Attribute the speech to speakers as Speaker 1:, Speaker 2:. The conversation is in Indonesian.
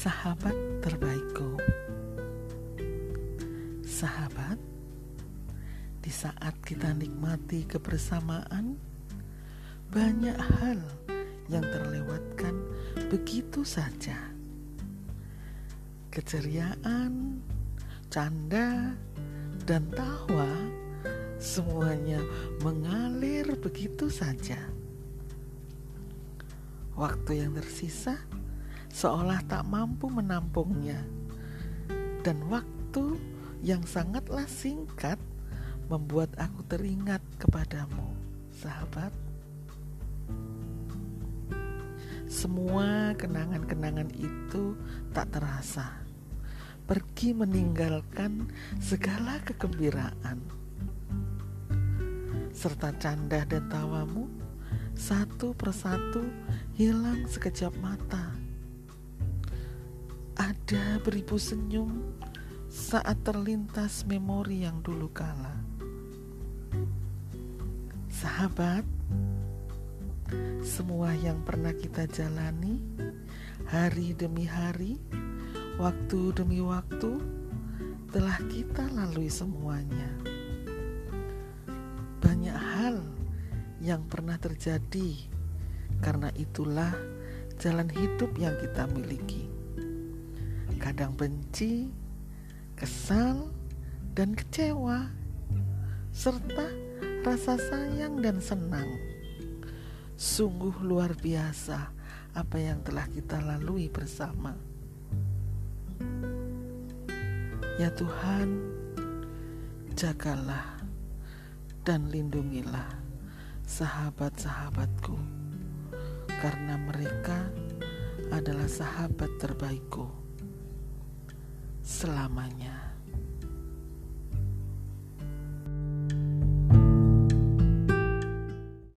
Speaker 1: sahabat terbaikku. Sahabat, di saat kita nikmati kebersamaan, banyak hal yang terlewatkan begitu saja. Keceriaan, canda, dan tawa semuanya mengalir begitu saja. Waktu yang tersisa seolah tak mampu menampungnya, dan waktu yang sangatlah singkat membuat aku teringat kepadamu, sahabat. Semua kenangan-kenangan itu tak terasa pergi meninggalkan segala kegembiraan serta canda dan tawamu satu persatu hilang sekejap mata. Ada beribu senyum saat terlintas memori yang dulu kala. Sahabat, semua yang pernah kita jalani hari demi hari Waktu demi waktu telah kita lalui semuanya. Banyak hal yang pernah terjadi, karena itulah jalan hidup yang kita miliki. Kadang benci, kesal, dan kecewa, serta rasa sayang dan senang. Sungguh luar biasa apa yang telah kita lalui bersama. Ya Tuhan, jagalah dan lindungilah sahabat-sahabatku, karena mereka adalah sahabat terbaikku selamanya.